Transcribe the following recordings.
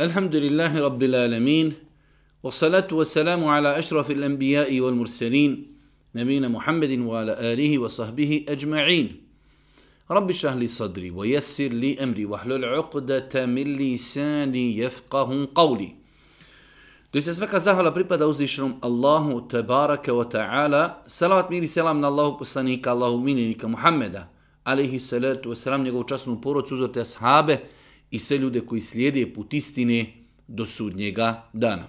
الحمد لله رب العالمين والصلاة والسلام على أشرف الأنبياء والمرسلين نبينا محمد وعلى آله وصحبه أجمعين رب اشرح لي صدري ويسر لي أمري واحلل عقدة من لساني يفقه قولي دوست سفكا زهلا بريبا الله تبارك وتعالى صلاة ميري سلام من الله بسانيك الله مينيك محمد عليه الصلاة والسلام نيقو جسنو بورو تزورت أصحابه i sve ljude koji slijede put istine do sudnjega dana.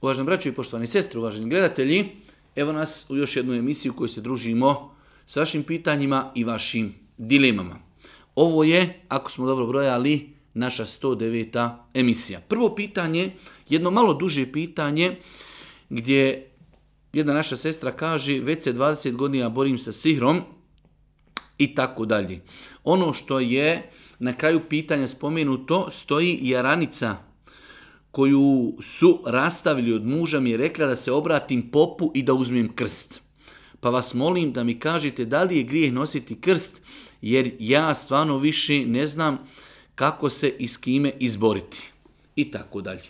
Uvaženi braćo i poštovani sestre, uvaženi gledatelji, evo nas u još jednu emisiju u kojoj se družimo s vašim pitanjima i vašim dilemama. Ovo je, ako smo dobro brojali, naša 109. emisija. Prvo pitanje, jedno malo duže pitanje, gdje jedna naša sestra kaže, već se 20 godina borim sa sihrom i tako dalje. Ono što je na kraju pitanja spomenuto stoji jaranica koju su rastavili od muža mi je rekla da se obratim popu i da uzmem krst. Pa vas molim da mi kažete da li je grijeh nositi krst jer ja stvarno više ne znam kako se i s kime izboriti. I tako dalje.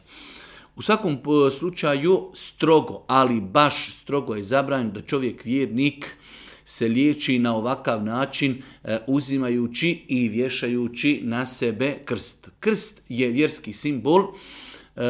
U svakom e, slučaju strogo, ali baš strogo je zabranjeno da čovjek vjernik se liječi na ovakav način e, uzimajući i vješajući na sebe krst. Krst je vjerski simbol, e,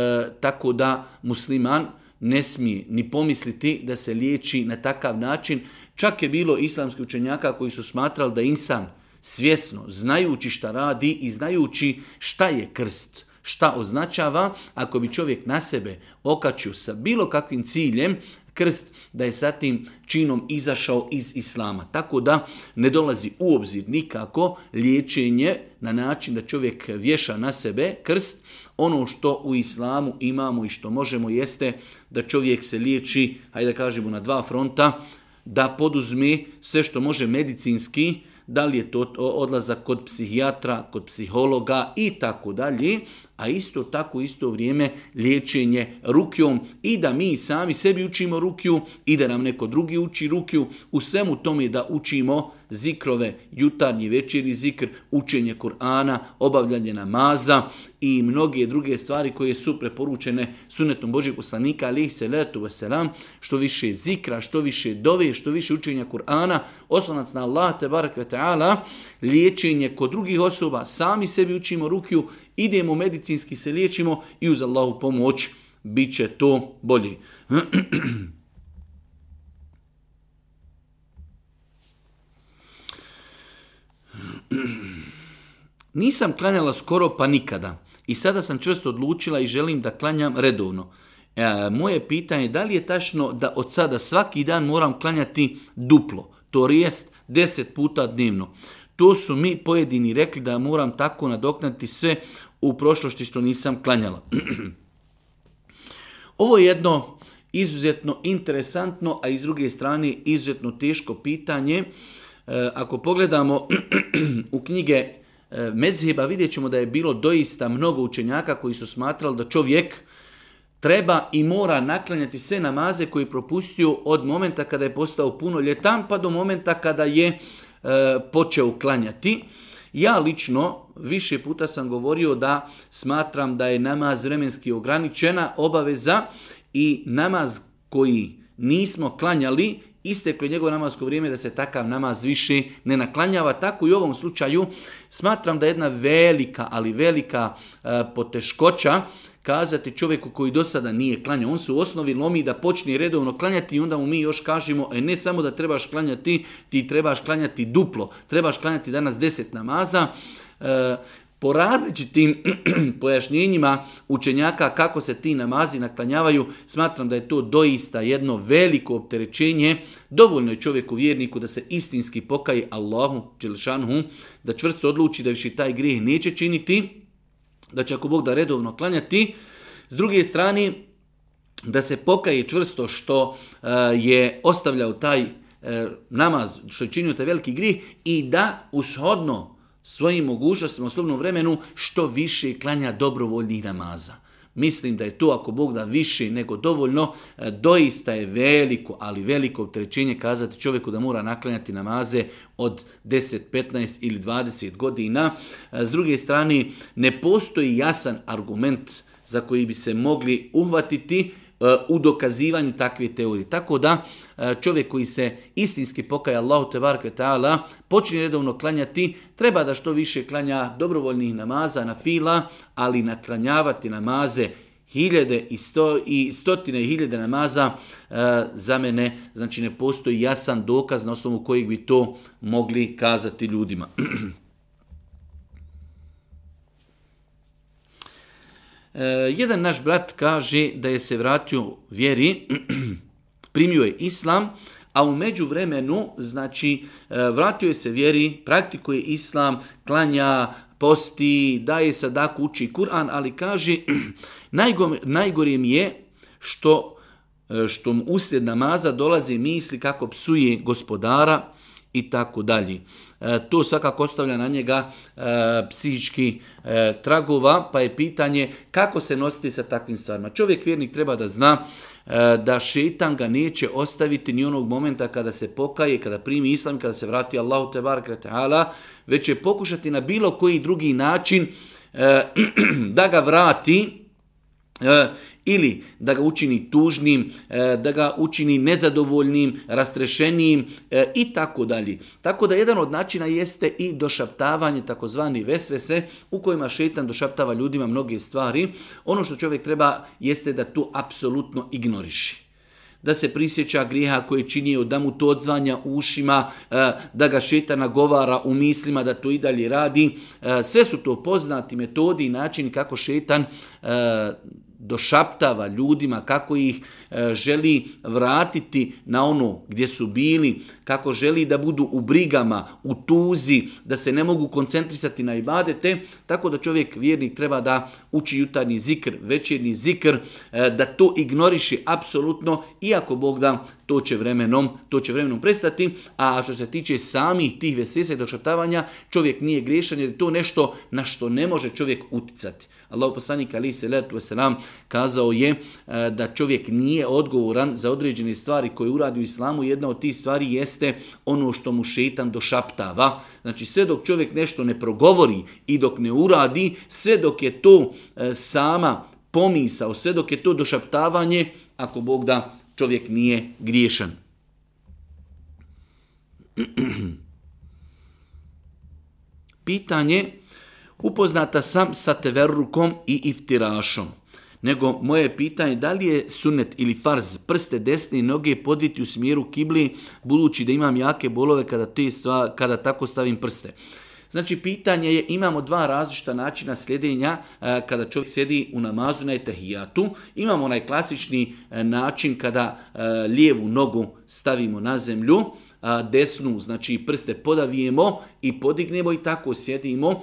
tako da musliman ne smije ni pomisliti da se liječi na takav način. Čak je bilo islamskih učenjaka koji su smatrali da insan svjesno, znajući šta radi i znajući šta je krst, šta označava, ako bi čovjek na sebe okačio sa bilo kakvim ciljem, krst, da je sa tim činom izašao iz islama. Tako da ne dolazi u obzir nikako liječenje na način da čovjek vješa na sebe krst. Ono što u islamu imamo i što možemo jeste da čovjek se liječi, hajde da kažemo, na dva fronta, da poduzme sve što može medicinski, da li je to odlazak kod psihijatra, kod psihologa i tako dalje, a isto tako isto vrijeme liječenje rukjom i da mi sami sebi učimo rukiju i da nam neko drugi uči rukiju u svemu tome da učimo zikrove, jutarnji večeri zikr, učenje Kur'ana, obavljanje namaza i mnoge druge stvari koje su preporučene sunetom Božeg poslanika se letu vaselam, što više zikra, što više dove, što više učenja Kur'ana, oslonac na Allah, te ta'ala, liječenje kod drugih osoba, sami sebi učimo rukju idemo medicinski se liječimo i uz Allahu pomoć bit će to bolje. Nisam klanjala skoro pa nikada i sada sam čvrsto odlučila i želim da klanjam redovno. E, moje pitanje je da li je tačno da od sada svaki dan moram klanjati duplo, to jest 10 puta dnevno. To su mi pojedini rekli da moram tako nadoknati sve u prošlosti što nisam klanjala. Ovo je jedno izuzetno interesantno, a iz druge strane izuzetno teško pitanje. E, ako pogledamo u knjige e, Mezheba, vidjet ćemo da je bilo doista mnogo učenjaka koji su smatrali da čovjek treba i mora naklanjati sve namaze koji je propustio od momenta kada je postao ljetan, pa do momenta kada je e, počeo klanjati. Ja lično više puta sam govorio da smatram da je namaz vremenski ograničena obaveza i namaz koji nismo klanjali, isteklo njegovo namazko vrijeme da se takav namaz više ne naklanjava. Tako i u ovom slučaju smatram da je jedna velika, ali velika e, poteškoća kazati čovjeku koji do sada nije klanjao. On se u osnovi lomi da počne redovno klanjati i onda mu mi još kažemo e, ne samo da trebaš klanjati, ti trebaš klanjati duplo. Trebaš klanjati danas deset namaza. E, po različitim pojašnjenjima učenjaka kako se ti namazi naklanjavaju, smatram da je to doista jedno veliko opterećenje. Dovoljno je čovjeku vjerniku da se istinski pokaje Allahu Đelšanhu, da čvrsto odluči da više taj grijeh neće činiti, da će ako Bog da redovno klanjati. S druge strane, da se pokaje čvrsto što e, je ostavljao taj e, namaz, što je činio taj veliki grijeh i da ushodno svojim mogućnostima u slobodnom vremenu što više klanja dobrovoljnih namaza. Mislim da je to, ako Bog da više nego dovoljno, e, doista je veliko, ali veliko opterećenje kazati čovjeku da mora naklanjati namaze od 10, 15 ili 20 godina. E, s druge strane, ne postoji jasan argument za koji bi se mogli uhvatiti, E, u dokazivanju takve teorije. Tako da e, čovjek koji se istinski pokaja Allahu te barke ta'ala, počinje redovno klanjati, treba da što više klanja dobrovoljnih namaza na fila, ali naklanjavati namaze hiljade i, stotine i hiljade namaza e, za mene, znači ne postoji jasan dokaz na osnovu kojeg bi to mogli kazati ljudima. E, jedan naš brat kaže da je se vratio vjeri, primio je islam, a u međuvremenu, znači, e, vratio je se vjeri, praktikuje islam, klanja, posti, daje sadaku, uči Kur'an, ali kaže, najgore mi je što, e, što mu uslijed namaza dolaze misli kako psuje gospodara, i tako dalje. E, to svakako ostavlja na njega e, psihički e, tragova, pa je pitanje kako se nositi sa takvim stvarima. Čovjek vjernik treba da zna e, da šetan ga neće ostaviti ni onog momenta kada se pokaje, kada primi islam, kada se vrati Allahu te već će pokušati na bilo koji drugi način da ga vrati ili da ga učini tužnim, e, da ga učini nezadovoljnim, rastrešenijim e, i tako dalje. Tako da jedan od načina jeste i došaptavanje takozvani vesvese u kojima šetan došaptava ljudima mnoge stvari. Ono što čovjek treba jeste da tu apsolutno ignoriši da se prisjeća grijeha koje činio, da mu to odzvanja ušima, e, da ga šeta nagovara u mislima, da to i dalje radi. Sve su to poznati metodi i način kako šetan došaptava ljudima, kako ih e, želi vratiti na ono gdje su bili, kako želi da budu u brigama, u tuzi, da se ne mogu koncentrisati na ibadete, tako da čovjek vjernik treba da uči jutarnji zikr, večernji zikr, e, da to ignoriši apsolutno, iako Bog da to će vremenom, to će vremenom prestati, a što se tiče samih tih vesesa i došaptavanja, čovjek nije griješan jer je to nešto na što ne može čovjek uticati. Allah poslanik ali se selam kazao je e, da čovjek nije odgovoran za određene stvari koje uradi u islamu. Jedna od tih stvari jeste ono što mu šetan došaptava. Znači sve dok čovjek nešto ne progovori i dok ne uradi, sve dok je to e, sama pomisao, sve dok je to došaptavanje, ako Bog da čovjek nije griješan. Pitanje Upoznata sam sa teverrukom i iftirašom. Nego moje pitanje da li je sunet ili farz prste desne noge podviti u smjeru kibli budući da imam jake bolove kada, kada tako stavim prste. Znači pitanje je imamo dva različita načina sljedenja e, kada čovjek sjedi u namazu na etahijatu. Imamo onaj klasični e, način kada e, lijevu nogu stavimo na zemlju desnu, znači prste podavijemo i podignemo i tako sjedimo.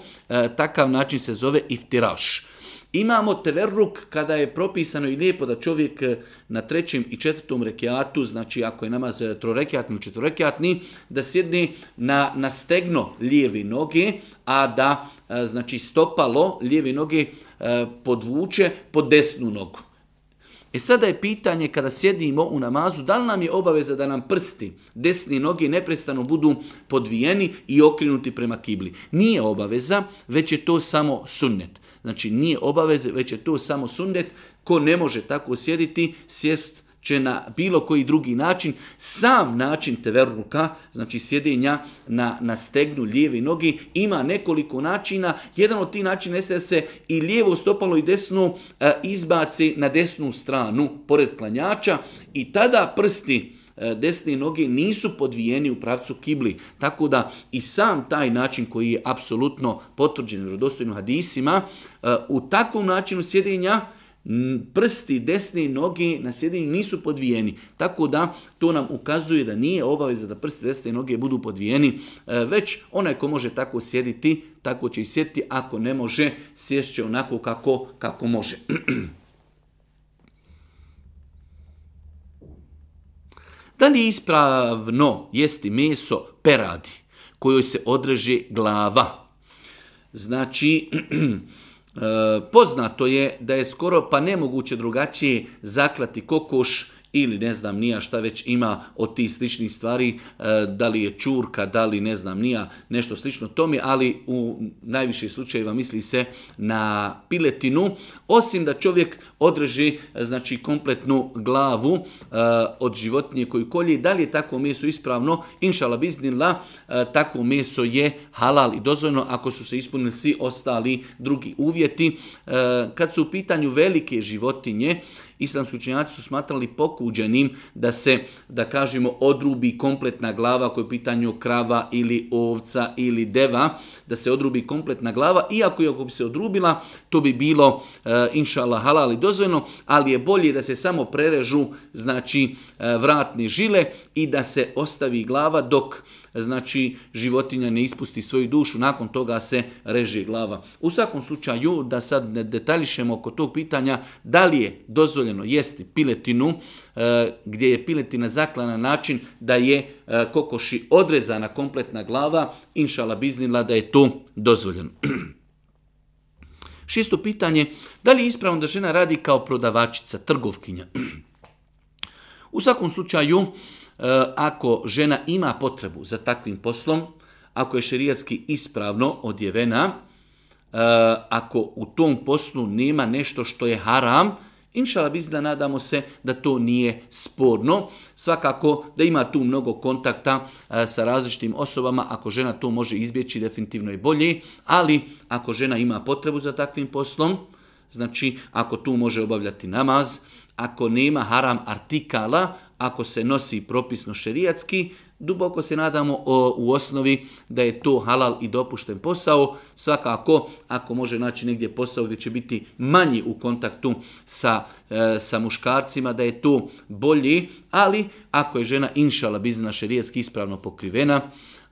Takav način se zove iftiraš. Imamo teverruk kada je propisano i lijepo da čovjek e, na trećem i četvrtom rekiatu, znači ako je namaz e, trorekiatni ili četvorekiatni, da sjedni na, na stegno lijevi noge, a da e, znači stopalo lijevi noge podvuče pod desnu nogu. E sada je pitanje kada sjedimo u namazu, da li nam je obaveza da nam prsti, desni noge neprestano budu podvijeni i okrenuti prema kibli? Nije obaveza, već je to samo sunnet. Znači nije obaveza već je to samo sunnet. Ko ne može tako sjediti, sjest će na bilo koji drugi način, sam način teveruka znači sjedenja na, na stegnu lijeve nogi, ima nekoliko načina. Jedan od tih načina jeste da se i lijevo stopalo i desno e, izbaci na desnu stranu pored klanjača i tada prsti e, desne noge nisu podvijeni u pravcu kibli. Tako da i sam taj način koji je apsolutno potvrđen rodostojnim hadisima, e, u takvom načinu sjedenja prsti desne noge na sjedinju nisu podvijeni. Tako da to nam ukazuje da nije obaveza da prsti desne noge budu podvijeni, e, već onaj ko može tako sjediti, tako će i sjediti, ako ne može, će onako kako, kako može. Da li je ispravno jesti meso peradi kojoj se odreže glava? Znači, E, poznato je da je skoro pa nemoguće drugačije zaklati kokoš ili ne znam nija šta već ima od tih sličnih stvari, e, da li je čurka, da li ne znam nija, nešto slično tome, ali u najviše slučajeva misli se na piletinu, osim da čovjek održi e, znači kompletnu glavu e, od životinje koju kolje, da li je tako meso ispravno, inšala biznila, takvo meso je halal i dozvoljeno ako su se ispunili svi ostali drugi uvjeti. Kad su u pitanju velike životinje islamski učenjaci su smatrali pokuđenim da se, da kažemo, odrubi kompletna glava ako je pitanju krava ili ovca ili deva, da se odrubi kompletna glava, iako iako bi se odrubila, to bi bilo, e, halal i ali je bolje da se samo prerežu, znači, eh, vratne žile i da se ostavi glava dok znači životinja ne ispusti svoju dušu, nakon toga se reži glava. U svakom slučaju, da sad ne detaljišemo oko tog pitanja, da li je dozvoljeno jesti piletinu, e, gdje je piletina zaklana na način da je e, kokoši odrezana kompletna glava, inšala biznila da je to dozvoljeno. Šesto pitanje, da li je ispravno da žena radi kao prodavačica, trgovkinja? U svakom slučaju, E, ako žena ima potrebu za takvim poslom, ako je šerijatski ispravno odjevena, e, ako u tom poslu nema nešto što je haram, Inšala da nadamo se da to nije sporno. Svakako da ima tu mnogo kontakta e, sa različitim osobama. Ako žena to može izbjeći, definitivno je bolje. Ali ako žena ima potrebu za takvim poslom, znači ako tu može obavljati namaz, ako nema haram artikala, ako se nosi propisno šerijatski, duboko se nadamo u osnovi da je to halal i dopušten posao. Svakako, ako može naći negdje posao gdje će biti manji u kontaktu sa, e, sa muškarcima, da je to bolji, ali ako je žena inšala bizna šerijatski ispravno pokrivena,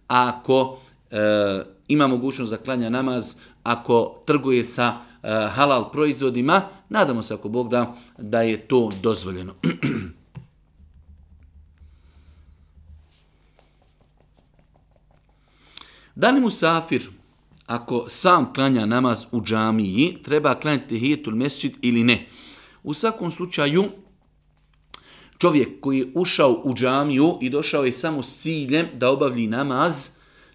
ako e, ima mogućnost zaklanja namaz, ako trguje sa e, halal proizvodima, nadamo se ako Bog da, da je to dozvoljeno. Da li safir, ako sam klanja namaz u džamiji, treba klanjati tehijetul mesjid ili ne? U svakom slučaju, čovjek koji je ušao u džamiju i došao je samo s ciljem da obavlji namaz,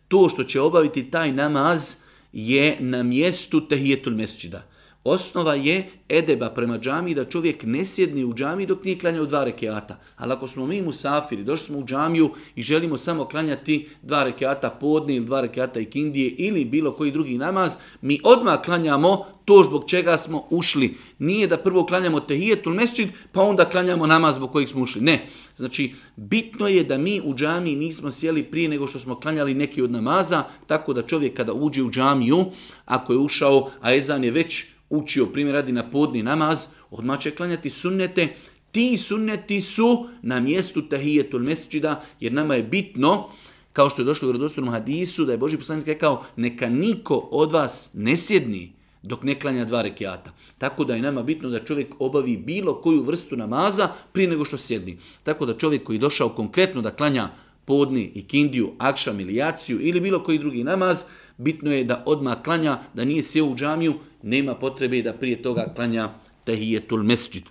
to što će obaviti taj namaz je na mjestu tehijetul Mescida. Osnova je edeba prema džami da čovjek ne sjedni u džami dok nije klanjao dva rekeata. Ali ako smo mi musafiri, došli smo u džamiju i želimo samo klanjati dva rekeata podne ili dva rekeata ikindije ili bilo koji drugi namaz, mi odmah klanjamo to zbog čega smo ušli. Nije da prvo klanjamo tehijetul mesčid, pa onda klanjamo namaz zbog kojeg smo ušli. Ne. Znači, bitno je da mi u džami nismo sjeli prije nego što smo klanjali neki od namaza, tako da čovjek kada uđe u džamiju, ako je ušao, a ezan je već učio primjer radi na podni namaz, odmah će klanjati sunnete. Ti sunneti su na mjestu tahijetul mesečida, jer nama je bitno, kao što je došlo u vjerodostojnom hadisu, da je Boži poslanik rekao, neka niko od vas ne sjedni dok ne klanja dva rekiata. Tako da je nama bitno da čovjek obavi bilo koju vrstu namaza prije nego što sjedni. Tako da čovjek koji je došao konkretno da klanja podni i kindiju, akšam ili ili bilo koji drugi namaz, bitno je da odmah klanja, da nije sjeo u džamiju, nema potrebe da prije toga klanja tehijetul mesđid.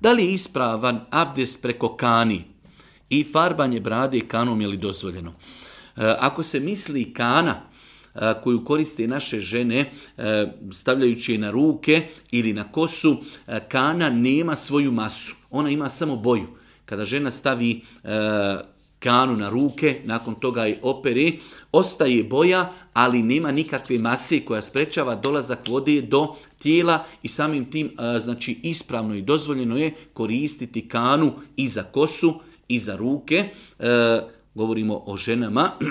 Da li je ispravan abdest preko kani i farbanje brade kanom je li dozvoljeno? E, ako se misli kana, e, koju koriste naše žene e, stavljajući je na ruke ili na kosu, kana nema svoju masu. Ona ima samo boju. Kada žena stavi kanu na ruke, nakon toga i operi, ostaje boja, ali nema nikakve mase koja sprečava dolazak vode do tijela i samim tim znači ispravno i dozvoljeno je koristiti kanu i za kosu i za ruke. E, govorimo o ženama,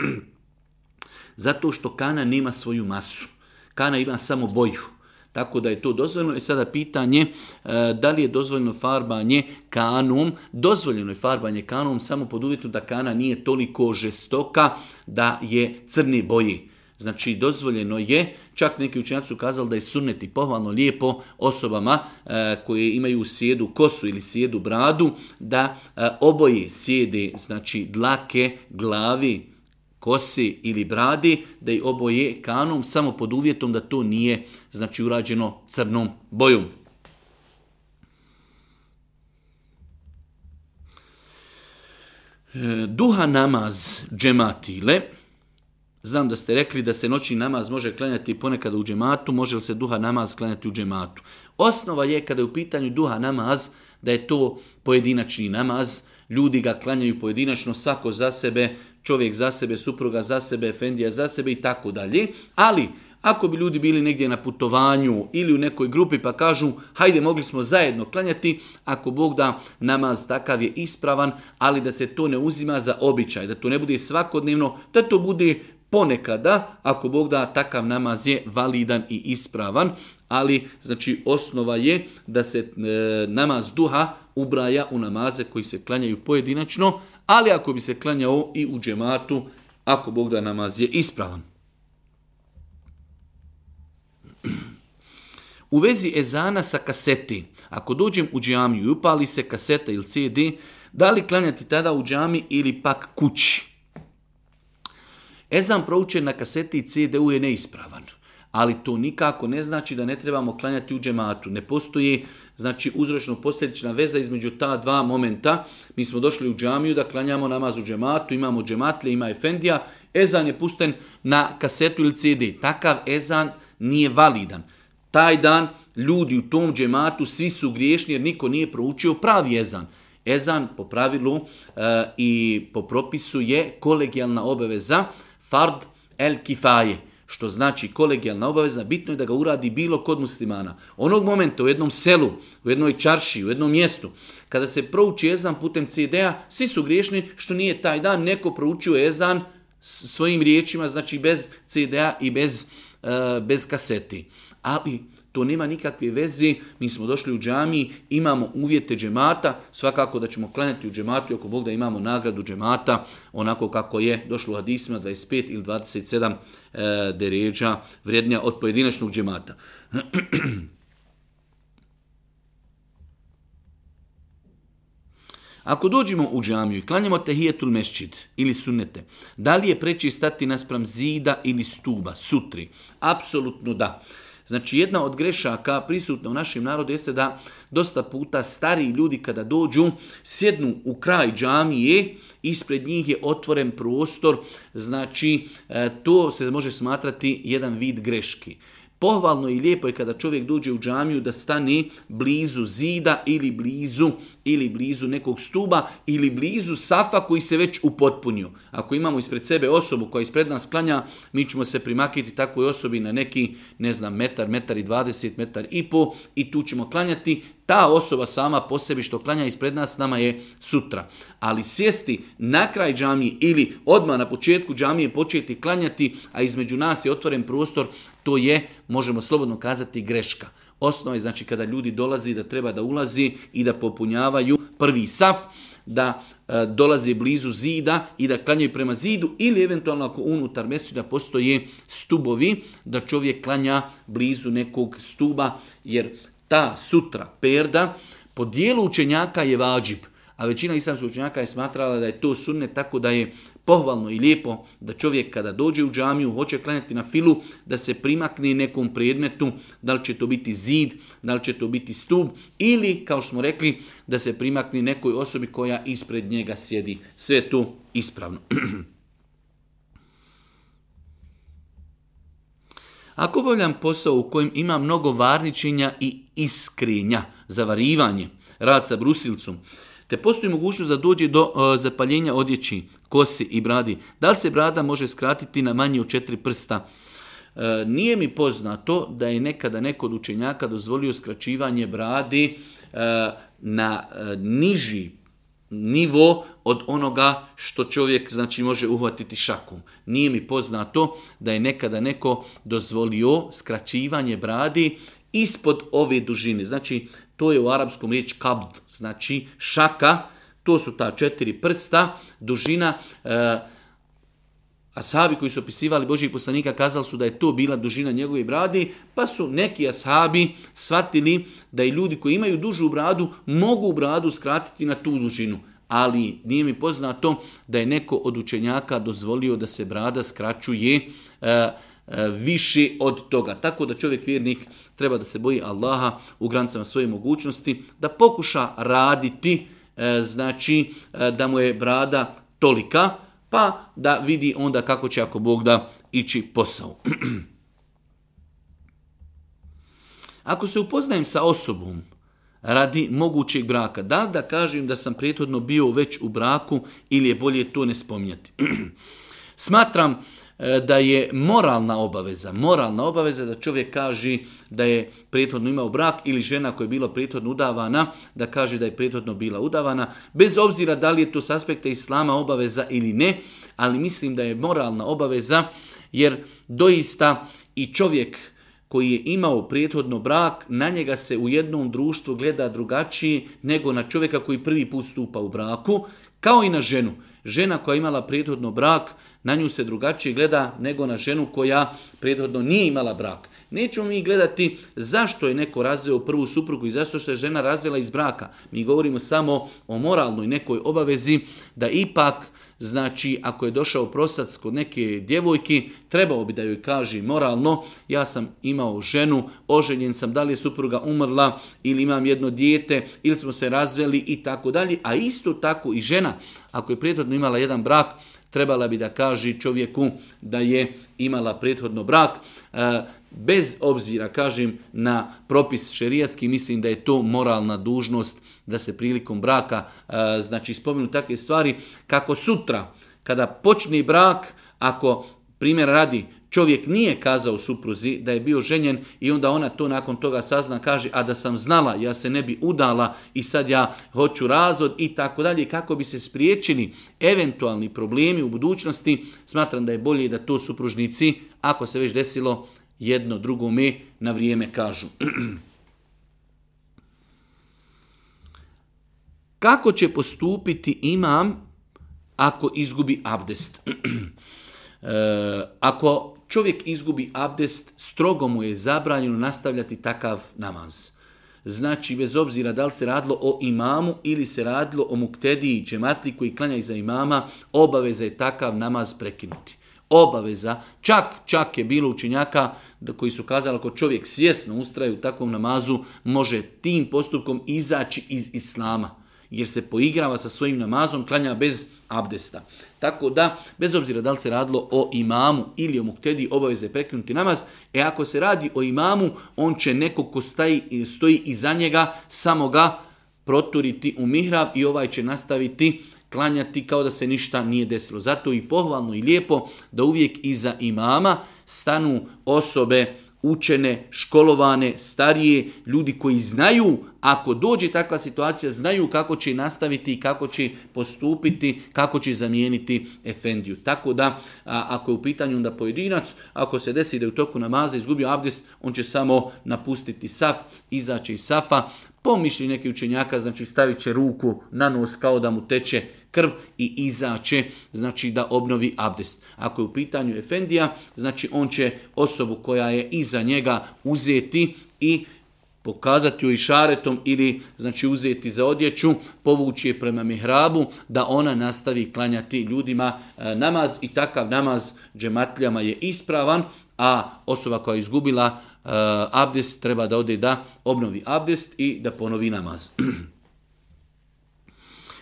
zato što kana nema svoju masu. Kana ima samo boju tako da je to dozvoljeno. I e sada pitanje e, da li je dozvoljeno farbanje kanom. Dozvoljeno je farbanje kanom samo pod uvjetom da kana nije toliko žestoka da je crni boji. Znači dozvoljeno je, čak neki učenjaci su kazali da je sunneti pohvalno lijepo osobama e, koje imaju sjedu kosu ili sjedu bradu, da oboji oboje sjede znači dlake glavi kosi ili bradi, da je oboje kanom, samo pod uvjetom da to nije znači urađeno crnom bojom. E, duha namaz džematile, Znam da ste rekli da se noćni namaz može klanjati ponekad u džematu, može li se duha namaz klanjati u džematu. Osnova je kada je u pitanju duha namaz da je to pojedinačni namaz, ljudi ga klanjaju pojedinačno, svako za sebe, čovjek za sebe, supruga za sebe, efendija za sebe i tako dalje. Ali, ako bi ljudi bili negdje na putovanju ili u nekoj grupi pa kažu hajde mogli smo zajedno klanjati, ako Bog da namaz takav je ispravan, ali da se to ne uzima za običaj, da to ne bude svakodnevno, da to bude ponekada, ako Bog da takav namaz je validan i ispravan, ali znači osnova je da se e, namaz duha ubraja u namaze koji se klanjaju pojedinačno, ali ako bi se klanjao i u džematu, ako Bog da namaz je ispravan. U vezi ezana sa kaseti, ako dođem u džamiju i upali se kaseta ili CD, da li klanjati tada u džami ili pak kući? Ezan proučen na kaseti i CD-u je neispravan ali to nikako ne znači da ne trebamo klanjati u džematu. Ne postoji znači uzročno posljedična veza između ta dva momenta. Mi smo došli u džamiju da klanjamo namaz u džematu, imamo džematlje, ima efendija, ezan je pušten na kasetu ili CD. Takav ezan nije validan. Taj dan ljudi u tom džematu svi su griješni jer niko nije proučio pravi ezan. Ezan po pravilu e, i po propisu je kolegijalna obaveza fard el kifaje što znači kolegijalna obaveza, bitno je da ga uradi bilo kod muslimana. Onog momenta u jednom selu, u jednoj čarši, u jednom mjestu, kada se prouči ezan putem CD-a, svi su griješni što nije taj dan neko proučio ezan svojim riječima, znači bez CD-a i bez, eh, bez kaseti. Ali to nema nikakve veze, mi smo došli u džamiji, imamo uvjete džemata, svakako da ćemo klanjati u džematu, ako Bog da imamo nagradu džemata, onako kako je došlo u hadisima 25 ili 27 deređa vrijednja od pojedinačnog džemata. Ako dođemo u džamiju i klanjamo tehijetul mešćid ili sunnete, da li je preći stati naspram zida ili stuba sutri? Apsolutno da. Znači jedna od grešaka prisutna u našem narodu jeste da dosta puta stariji ljudi kada dođu sjednu u kraj džamije, ispred njih je otvoren prostor, znači e, to se može smatrati jedan vid greški. Pohvalno i lijepo je kada čovjek dođe u džamiju da stani blizu zida ili blizu ili blizu nekog stuba ili blizu safa koji se već upotpunio. Ako imamo ispred sebe osobu koja ispred nas klanja, mi ćemo se primakiti takvoj osobi na neki, ne znam, metar, metar i dvadeset, metar i po i tu ćemo klanjati. Ta osoba sama po sebi što klanja ispred nas nama je sutra. Ali sjesti na kraj džamije ili odmah na početku džamije početi klanjati, a između nas je otvoren prostor, to je, možemo slobodno kazati, greška. Osnova je znači kada ljudi dolazi da treba da ulazi i da popunjavaju prvi saf, da e, dolaze blizu zida i da klanjaju prema zidu ili eventualno ako unutar da postoje stubovi da čovjek klanja blizu nekog stuba jer ta sutra perda po dijelu učenjaka je vađib a većina islamskog učenjaka je smatrala da je to sunne tako da je pohvalno i lijepo da čovjek kada dođe u džamiju, hoće klanjati na filu, da se primakne nekom predmetu, da li će to biti zid, da li će to biti stub ili, kao što smo rekli, da se primakne nekoj osobi koja ispred njega sjedi. Sve to ispravno. Ako obavljam posao u kojem ima mnogo varničenja i iskrenja, zavarivanje, rad sa brusilcom, te postoji mogućnost da dođe do e, zapaljenja odjeći, kosi i bradi. Da li se brada može skratiti na manje od četiri prsta? E, nije mi poznato da je nekada neko od učenjaka dozvolio skraćivanje bradi e, na niži nivo od onoga što čovjek znači može uhvatiti šakom. Nije mi poznato da je nekada neko dozvolio skraćivanje bradi ispod ove dužine. Znači, to je u arapskom riječ kabd, znači šaka, to su ta četiri prsta, dužina. E, ashabi koji su opisivali božjih poslanika kazali su da je to bila dužina njegove brade, pa su neki ashabi shvatili da i ljudi koji imaju dužu bradu mogu bradu skratiti na tu dužinu. Ali nije mi poznato da je neko od učenjaka dozvolio da se brada skraćuje e, e, više od toga. Tako da čovjek vjernik treba da se boji Allaha u granicama svoje mogućnosti, da pokuša raditi, e, znači e, da mu je brada tolika, pa da vidi onda kako će ako Bog da ići posao. Ako se upoznajem sa osobom radi mogućeg braka, da da kažem da sam prethodno bio već u braku ili je bolje to ne spominjati? Smatram E, da je moralna obaveza, moralna obaveza da čovjek kaže da je prethodno imao brak ili žena koja je bila prethodno udavana da kaže da je prethodno bila udavana, bez obzira da li je to s aspekta islama obaveza ili ne, ali mislim da je moralna obaveza jer doista i čovjek koji je imao prethodno brak, na njega se u jednom društvu gleda drugačije nego na čovjeka koji prvi put stupa u braku, kao i na ženu. Žena koja je imala prethodno brak, na nju se drugačije gleda nego na ženu koja prethodno nije imala brak. Nećemo mi gledati zašto je neko razveo prvu suprugu i zašto se žena razvela iz braka. Mi govorimo samo o moralnoj nekoj obavezi da ipak Znači, ako je došao prosac kod neke djevojki, trebao bi da joj kaže moralno, ja sam imao ženu, oženjen sam, da li je supruga umrla, ili imam jedno dijete, ili smo se razveli i tako dalje. A isto tako i žena, ako je prijateljno imala jedan brak, trebala bi da kaže čovjeku da je imala prethodno brak. E, bez obzira, kažem, na propis šerijatski, mislim da je to moralna dužnost da se prilikom braka, e, znači spomenu takve stvari, kako sutra, kada počne brak, ako primjer radi Čovjek nije kazao supruzi da je bio ženjen i onda ona to nakon toga sazna, kaže, a da sam znala, ja se ne bi udala i sad ja hoću razvod i tako dalje. Kako bi se spriječili eventualni problemi u budućnosti, smatram da je bolje da to supružnici, ako se već desilo, jedno drugo drugome na vrijeme kažu. Kako će postupiti imam ako izgubi abdest? E, ako čovjek izgubi abdest, strogo mu je zabranjeno nastavljati takav namaz. Znači, bez obzira da li se radilo o imamu ili se radilo o muktediji, džematli koji klanja iza imama, obaveza je takav namaz prekinuti. Obaveza, čak, čak je bilo učenjaka koji su kazali ako čovjek svjesno ustraje u takvom namazu, može tim postupkom izaći iz islama, jer se poigrava sa svojim namazom, klanja bez abdesta. Tako da, bez obzira da li se radilo o imamu ili o muktedi obaveze prekinuti namaz, e ako se radi o imamu, on će nekog ko staji, stoji iza njega samo ga proturiti u mihrab i ovaj će nastaviti klanjati kao da se ništa nije desilo. Zato i pohvalno i lijepo da uvijek iza imama stanu osobe učene, školovane, starije, ljudi koji znaju, ako dođe takva situacija, znaju kako će nastaviti i kako će postupiti, kako će zamijeniti efendiju. Tako da, ako je u pitanju da pojedinac, ako se desi da je u toku namaza izgubio abdest, on će samo napustiti saf, izaći iz safa, pomišlji neki učenjaka, znači stavit će ruku na nos kao da mu teče krv i izaće, znači da obnovi abdest. Ako je u pitanju Efendija, znači on će osobu koja je iza njega uzeti i pokazati joj šaretom ili znači uzeti za odjeću, povući je prema mihrabu da ona nastavi klanjati ljudima e, namaz i takav namaz džematljama je ispravan, a osoba koja je izgubila e, abdest treba da ode da obnovi abdest i da ponovi namaz.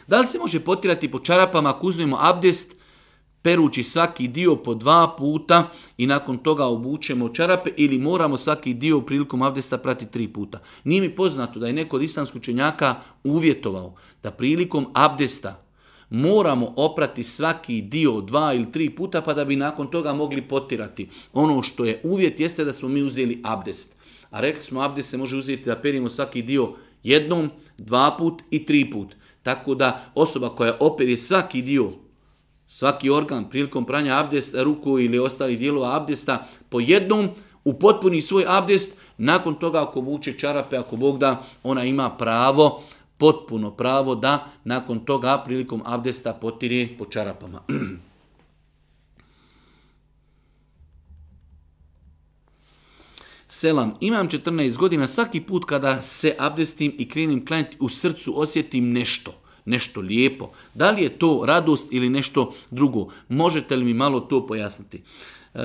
Da li se može potirati po čarapama ako uzmemo abdest, perući svaki dio po dva puta i nakon toga obučemo čarape ili moramo svaki dio prilikom abdesta prati tri puta. Nije mi poznato da je neko od islamskih učenjaka uvjetovao da prilikom abdesta moramo oprati svaki dio dva ili tri puta pa da bi nakon toga mogli potirati. Ono što je uvjet jeste da smo mi uzeli abdest. A rekli smo abdest se može uzeti da perimo svaki dio jednom, dva put i tri put. Tako da osoba koja operi svaki dio, svaki organ prilikom pranja abdesta, ruku ili ostalih dijelova abdesta, po jednom upotpuni svoj abdest, nakon toga ako vuče čarape, ako Bog da, ona ima pravo, potpuno pravo da nakon toga prilikom abdesta potiri po čarapama. selam, imam 14 godina, svaki put kada se abdestim i krenim klanjati, u srcu osjetim nešto, nešto lijepo. Da li je to radost ili nešto drugo? Možete li mi malo to pojasniti? E,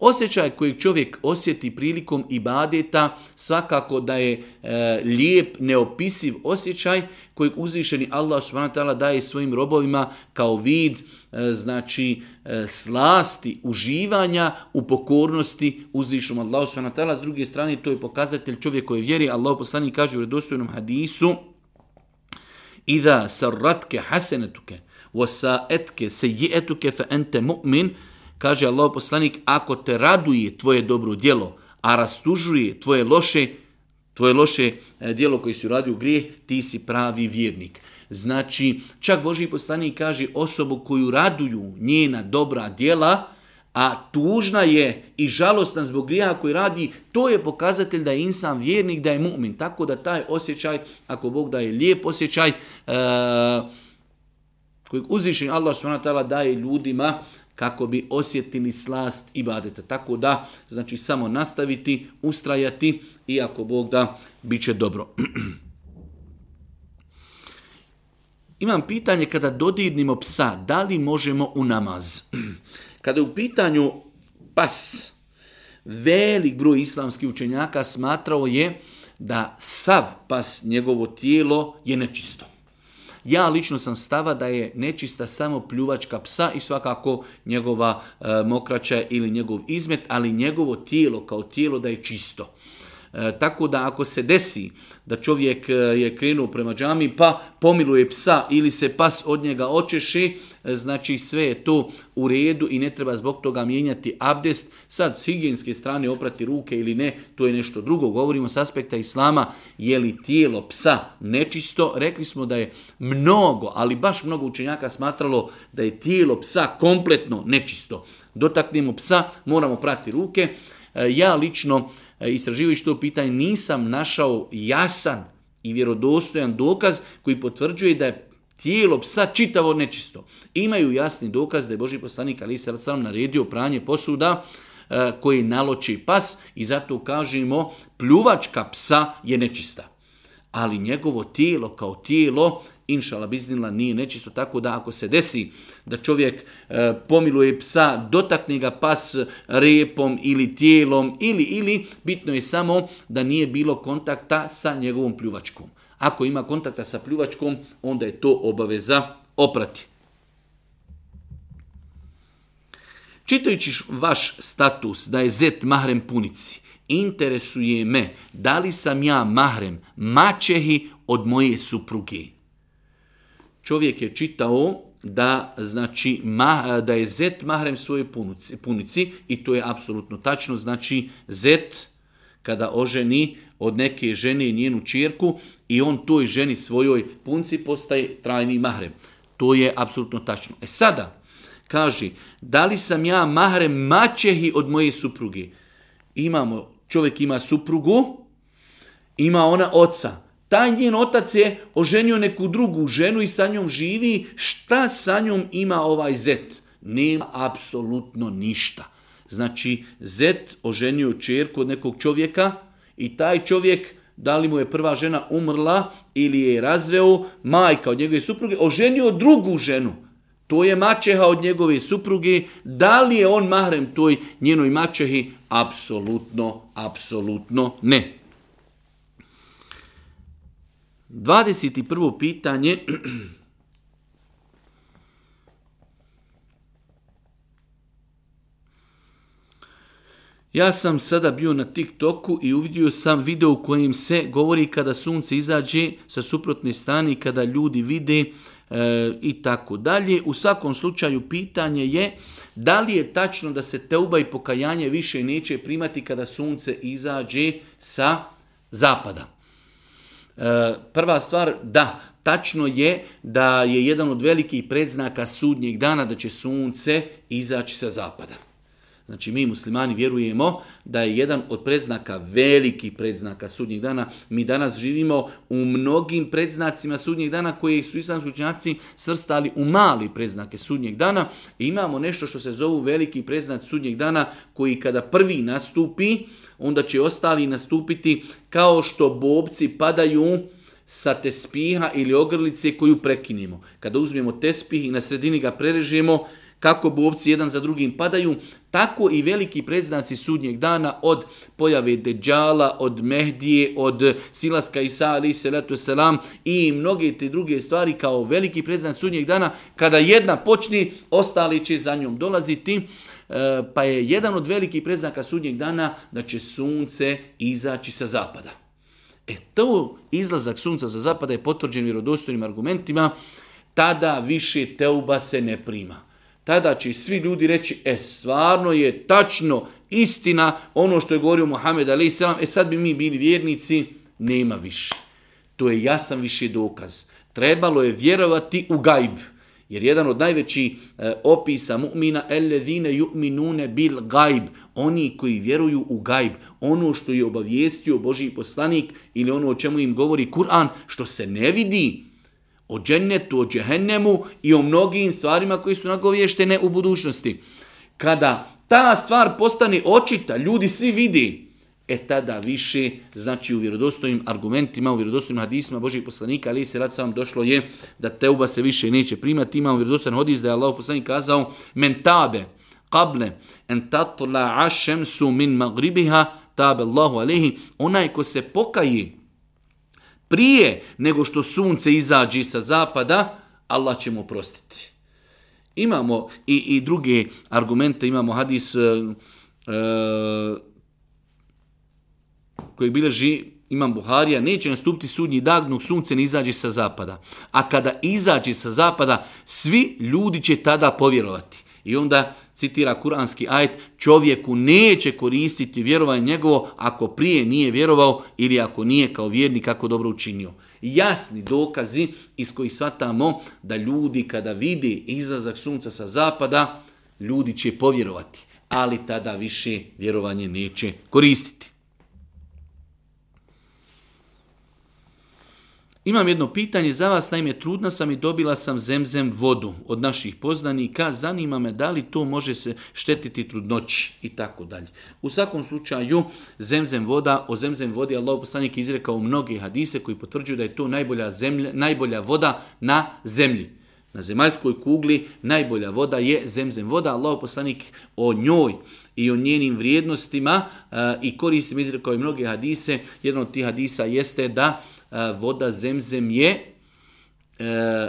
Osjećaj kojeg čovjek osjeti prilikom ibadeta svakako da je e, lijep, neopisiv osjećaj kojeg uzvišeni Allah SWT daje svojim robovima kao vid e, znači e, slasti, uživanja u pokornosti uzvišenom Allah SWT. S druge strane to je pokazatelj čovjek koji vjeri. Allah poslani kaže u redostojnom hadisu Iza sarratke hasenetuke, etke sejietuke fe ente mu'min, Kaže Allah poslanik, ako te raduje tvoje dobro djelo, a rastužuje tvoje loše, tvoje loše e, djelo koje si uradio grijeh, ti si pravi vjernik. Znači, čak Boži poslanik kaže osobu koju raduju njena dobra djela, a tužna je i žalostna zbog grija koji radi, to je pokazatelj da je insan vjernik, da je mu'min. Tako da taj osjećaj, ako Bog da je lijep osjećaj, uh, kojeg Allah subhanahu daje ljudima, kako bi osjetili slast i badete. Tako da, znači samo nastaviti, ustrajati iako Bog da, bit će dobro. Imam pitanje kada dodirnimo psa, da li možemo u namaz? Kada je u pitanju pas, velik broj islamskih učenjaka smatrao je da sav pas njegovo tijelo je nečisto. Ja lično sam stava da je nečista samo pljuvačka psa i svakako njegova e, mokraća ili njegov izmet, ali njegovo tijelo kao tijelo da je čisto. E, tako da ako se desi da čovjek e, je krenuo prema džami pa pomiluje psa ili se pas od njega očeši, E, znači sve je to u redu i ne treba zbog toga mijenjati abdest. Sad s higijenske strane oprati ruke ili ne, to je nešto drugo. Govorimo s aspekta islama, je li tijelo psa nečisto? Rekli smo da je mnogo, ali baš mnogo učenjaka smatralo da je tijelo psa kompletno nečisto. Dotaknemo psa, moramo prati ruke. E, ja lično, e, istraživajući to pitanje, nisam našao jasan i vjerodostojan dokaz koji potvrđuje da je tijelo psa čitavo nečisto. Imaju jasni dokaz da je Boži poslanik ali sad sam naredio pranje posuda e, koji naloči pas i zato kažemo pljuvačka psa je nečista. Ali njegovo tijelo kao tijelo inšala biznila nije nečisto tako da ako se desi da čovjek e, pomiluje psa, dotakne ga pas repom ili tijelom ili ili bitno je samo da nije bilo kontakta sa njegovom pljuvačkom. Ako ima kontakta sa pljuvačkom, onda je to obaveza oprati. Čitajući vaš status da je zet mahrem punici, interesuje me da li sam ja mahrem mačehi od moje supruge. Čovjek je čitao da znači da je zet mahrem svoje punici, punici i to je apsolutno tačno, znači zet kada oženi od neke žene i njenu čirku, i on toj ženi svojoj punci postaje trajni mahrem. To je apsolutno tačno. E sada, kaži, da li sam ja mahrem maćehi od moje supruge? Imamo, čovjek ima suprugu, ima ona oca. Taj njen otac je oženio neku drugu ženu i sa njom živi. Šta sa njom ima ovaj zet? Nema apsolutno ništa. Znači, zet oženio čerku od nekog čovjeka i taj čovjek da li mu je prva žena umrla ili je razveo majka od njegove supruge, oženio drugu ženu. To je mačeha od njegove supruge. Da li je on mahrem toj njenoj mačehi? Apsolutno, apsolutno ne. 21. pitanje Ja sam sada bio na TikToku i uvidio sam video u kojem se govori kada sunce izađe sa suprotne strane i kada ljudi vide e, i tako dalje. U svakom slučaju pitanje je da li je tačno da se teuba i pokajanje više neće primati kada sunce izađe sa zapada. E, prva stvar, da, tačno je da je jedan od velikih predznaka sudnjeg dana da će sunce izaći sa zapada. Znači mi muslimani vjerujemo da je jedan od predznaka, veliki predznaka sudnjeg dana. Mi danas živimo u mnogim predznacima sudnjeg dana koje su islamski učinjaci svrstali u mali predznake sudnjeg dana. I imamo nešto što se zovu veliki predznac sudnjeg dana koji kada prvi nastupi, onda će ostali nastupiti kao što bobci padaju sa tespiha ili ogrlice koju prekinimo. Kada uzmemo tespih i na sredini ga prerežemo, kako bobci jedan za drugim padaju, tako i veliki predznaci sudnjeg dana od pojave Deđala, od Mehdije, od Silaska Isa, ali letu selam i mnoge te druge stvari kao veliki predznac sudnjeg dana, kada jedna počni, ostali će za njom dolaziti, e, pa je jedan od velikih preznaka sudnjeg dana da znači će sunce izaći sa zapada. E to izlazak sunca sa zapada je potvrđen vjerodostojnim argumentima, tada više teuba se ne prima tada će svi ljudi reći, e, stvarno je tačno istina ono što je govorio Muhammed a.s. E sad bi mi bili vjernici, nema više. To je jasan više dokaz. Trebalo je vjerovati u gajb. Jer jedan od najvećih e, opisa mu'mina elledine ju'minune bil gajb. Oni koji vjeruju u gajb. Ono što je obavijestio Boži poslanik ili ono o čemu im govori Kur'an, što se ne vidi, o džennetu, o džehennemu i o mnogim stvarima koji su nagovještene u budućnosti. Kada ta stvar postane očita, ljudi svi vidi, e tada više, znači u vjerodostojnim argumentima, u vjerodostojnim hadisima Božih poslanika, ali se rad sam došlo je da teuba se više neće primati. Imamo vjerodostojan hadis da je Allah poslanik kazao mentabe, kable, en tatla ašemsu min magribiha, tabe Allahu alehi, onaj ko se pokaji, prije nego što sunce izađe sa zapada, Allah će mu oprostiti. Imamo i, i druge argumente, imamo hadis e, e koji bileži imam Buharija, neće nastupiti sudnji dag dok sunce ne izađe sa zapada. A kada izađe sa zapada, svi ljudi će tada povjerovati. I onda citira kuranski ajt, čovjeku neće koristiti vjerovanje njegovo ako prije nije vjerovao ili ako nije kao vjernik kako dobro učinio. Jasni dokazi iz kojih shvatamo da ljudi kada vidi izlazak sunca sa zapada, ljudi će povjerovati, ali tada više vjerovanje neće koristiti. Imam jedno pitanje za vas, naime trudna sam i dobila sam zemzem vodu od naših poznanika, zanima me da li to može se štetiti trudnoći i tako dalje. U svakom slučaju zemzem voda, o zemzem vodi Allah poslanik izrekao mnoge hadise koji potvrđuju da je to najbolja, najbolja voda na zemlji. Na zemaljskoj kugli najbolja voda je zemzem voda, Allah poslanik o njoj i o njenim vrijednostima e, i koristim izrekao i mnoge hadise. Jedan od tih hadisa jeste da E, voda zemzem je e,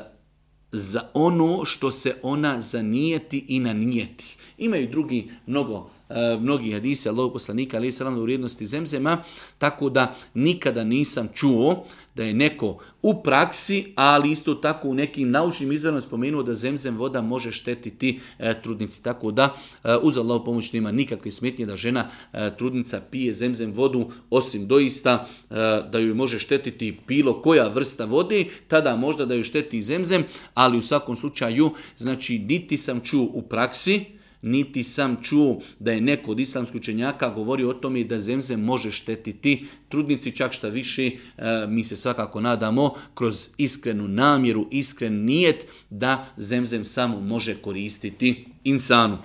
za ono što se ona zanijeti i nanijeti. Imaju drugi mnogo Eh, mnogi hadisa Allahog poslanika, ali se u vrijednosti zemzema, tako da nikada nisam čuo da je neko u praksi, ali isto tako u nekim naučnim izvorima spomenuo da zemzem voda može štetiti eh, trudnici. Tako da e, uz pomoć nema nikakve smetnje da žena trudnica pije zemzem vodu, osim doista da ju može štetiti bilo koja vrsta vode, tada možda da ju šteti zemzem, ali u svakom slučaju, znači, niti sam čuo u praksi, niti sam čuo da je neko od islamskih učenjaka govorio o tome da Zemzem može štetiti trudnici, čak šta više, e, mi se svakako nadamo kroz iskrenu namjeru, iskren nijet da zemzem samo može koristiti insanu.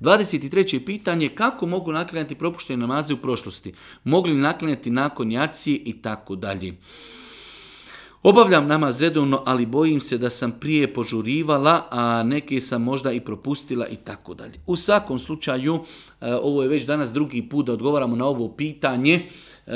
23. pitanje, kako mogu naklanjati propuštene namaze u prošlosti? Mogli naklanjati nakon jacije i tako dalje. Obavljam namaz redovno, ali bojim se da sam prije požurivala, a neke sam možda i propustila i tako dalje. U svakom slučaju, e, ovo je već danas drugi put da odgovaramo na ovo pitanje. E,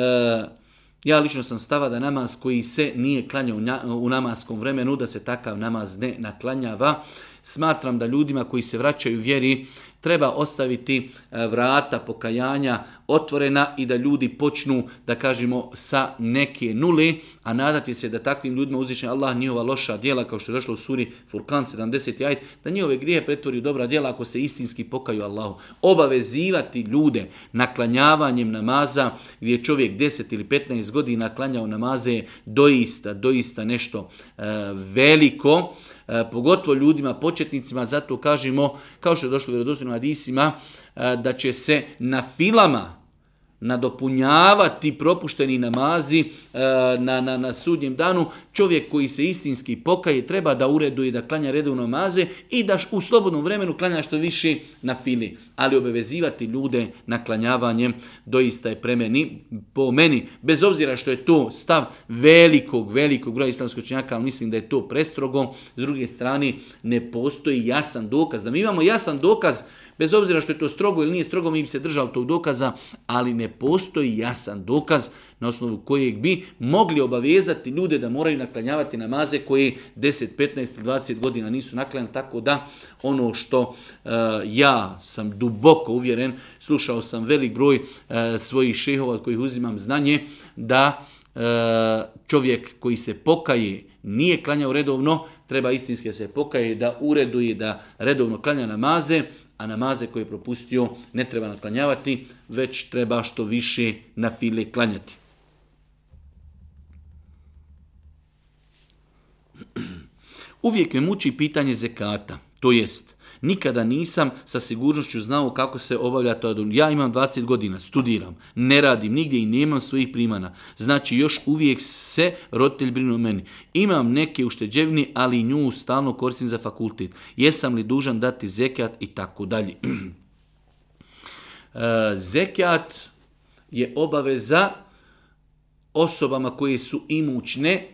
ja lično sam stava da namaz koji se nije klanjao u namaskom vremenu, da se takav namaz ne naklanjava. Smatram da ljudima koji se vraćaju vjeri treba ostaviti e, vrata pokajanja otvorena i da ljudi počnu, da kažemo, sa neke nule, a nadati se da takvim ljudima uzviše Allah njihova loša djela, kao što je došlo u suri Furkan 70. jajt, da njihove grije pretvori u dobra djela ako se istinski pokaju Allahu. Obavezivati ljude naklanjavanjem namaza, gdje je čovjek 10 ili 15 godina klanjao namaze, doista, doista nešto e, veliko, E, pogotovo ljudima, početnicima, zato kažemo, kao što je došlo u vjerodostojnim hadisima, e, da će se na filama, nadopunjavati propušteni namazi e, na, na, na sudnjem danu. Čovjek koji se istinski pokaje treba da ureduje, da klanja redovno namaze i da u slobodnom vremenu klanja što više na fili. Ali obavezivati ljude na klanjavanje doista je premeni, po meni, bez obzira što je to stav velikog, velikog broja islamskog činjaka, ali mislim da je to prestrogo. S druge strane, ne postoji jasan dokaz. Da mi imamo jasan dokaz Bez obzira što je to strogo ili nije strogo, mi bi se držali tog dokaza, ali ne postoji jasan dokaz na osnovu kojeg bi mogli obavezati ljude da moraju naklanjavati namaze koje 10, 15, 20 godina nisu naklanjani, tako da ono što e, ja sam duboko uvjeren, slušao sam velik broj e, svojih šehova od kojih uzimam znanje, da e, čovjek koji se pokaje nije klanjao redovno, treba istinski se pokaje, da ureduje, da redovno klanja namaze, a namaze koje je propustio ne treba naklanjavati, već treba što više na file klanjati. Uvijek me muči pitanje zekata, to jest nikada nisam sa sigurnošću znao kako se obavlja to. Ja imam 20 godina, studiram, ne radim nigdje i nemam svojih primana. Znači još uvijek se roditelj brinu o meni. Imam neke ušteđevni, ali nju stalno koristim za fakultet. Jesam li dužan dati zekat i tako dalje. E, zekat je obaveza osobama koje su imućne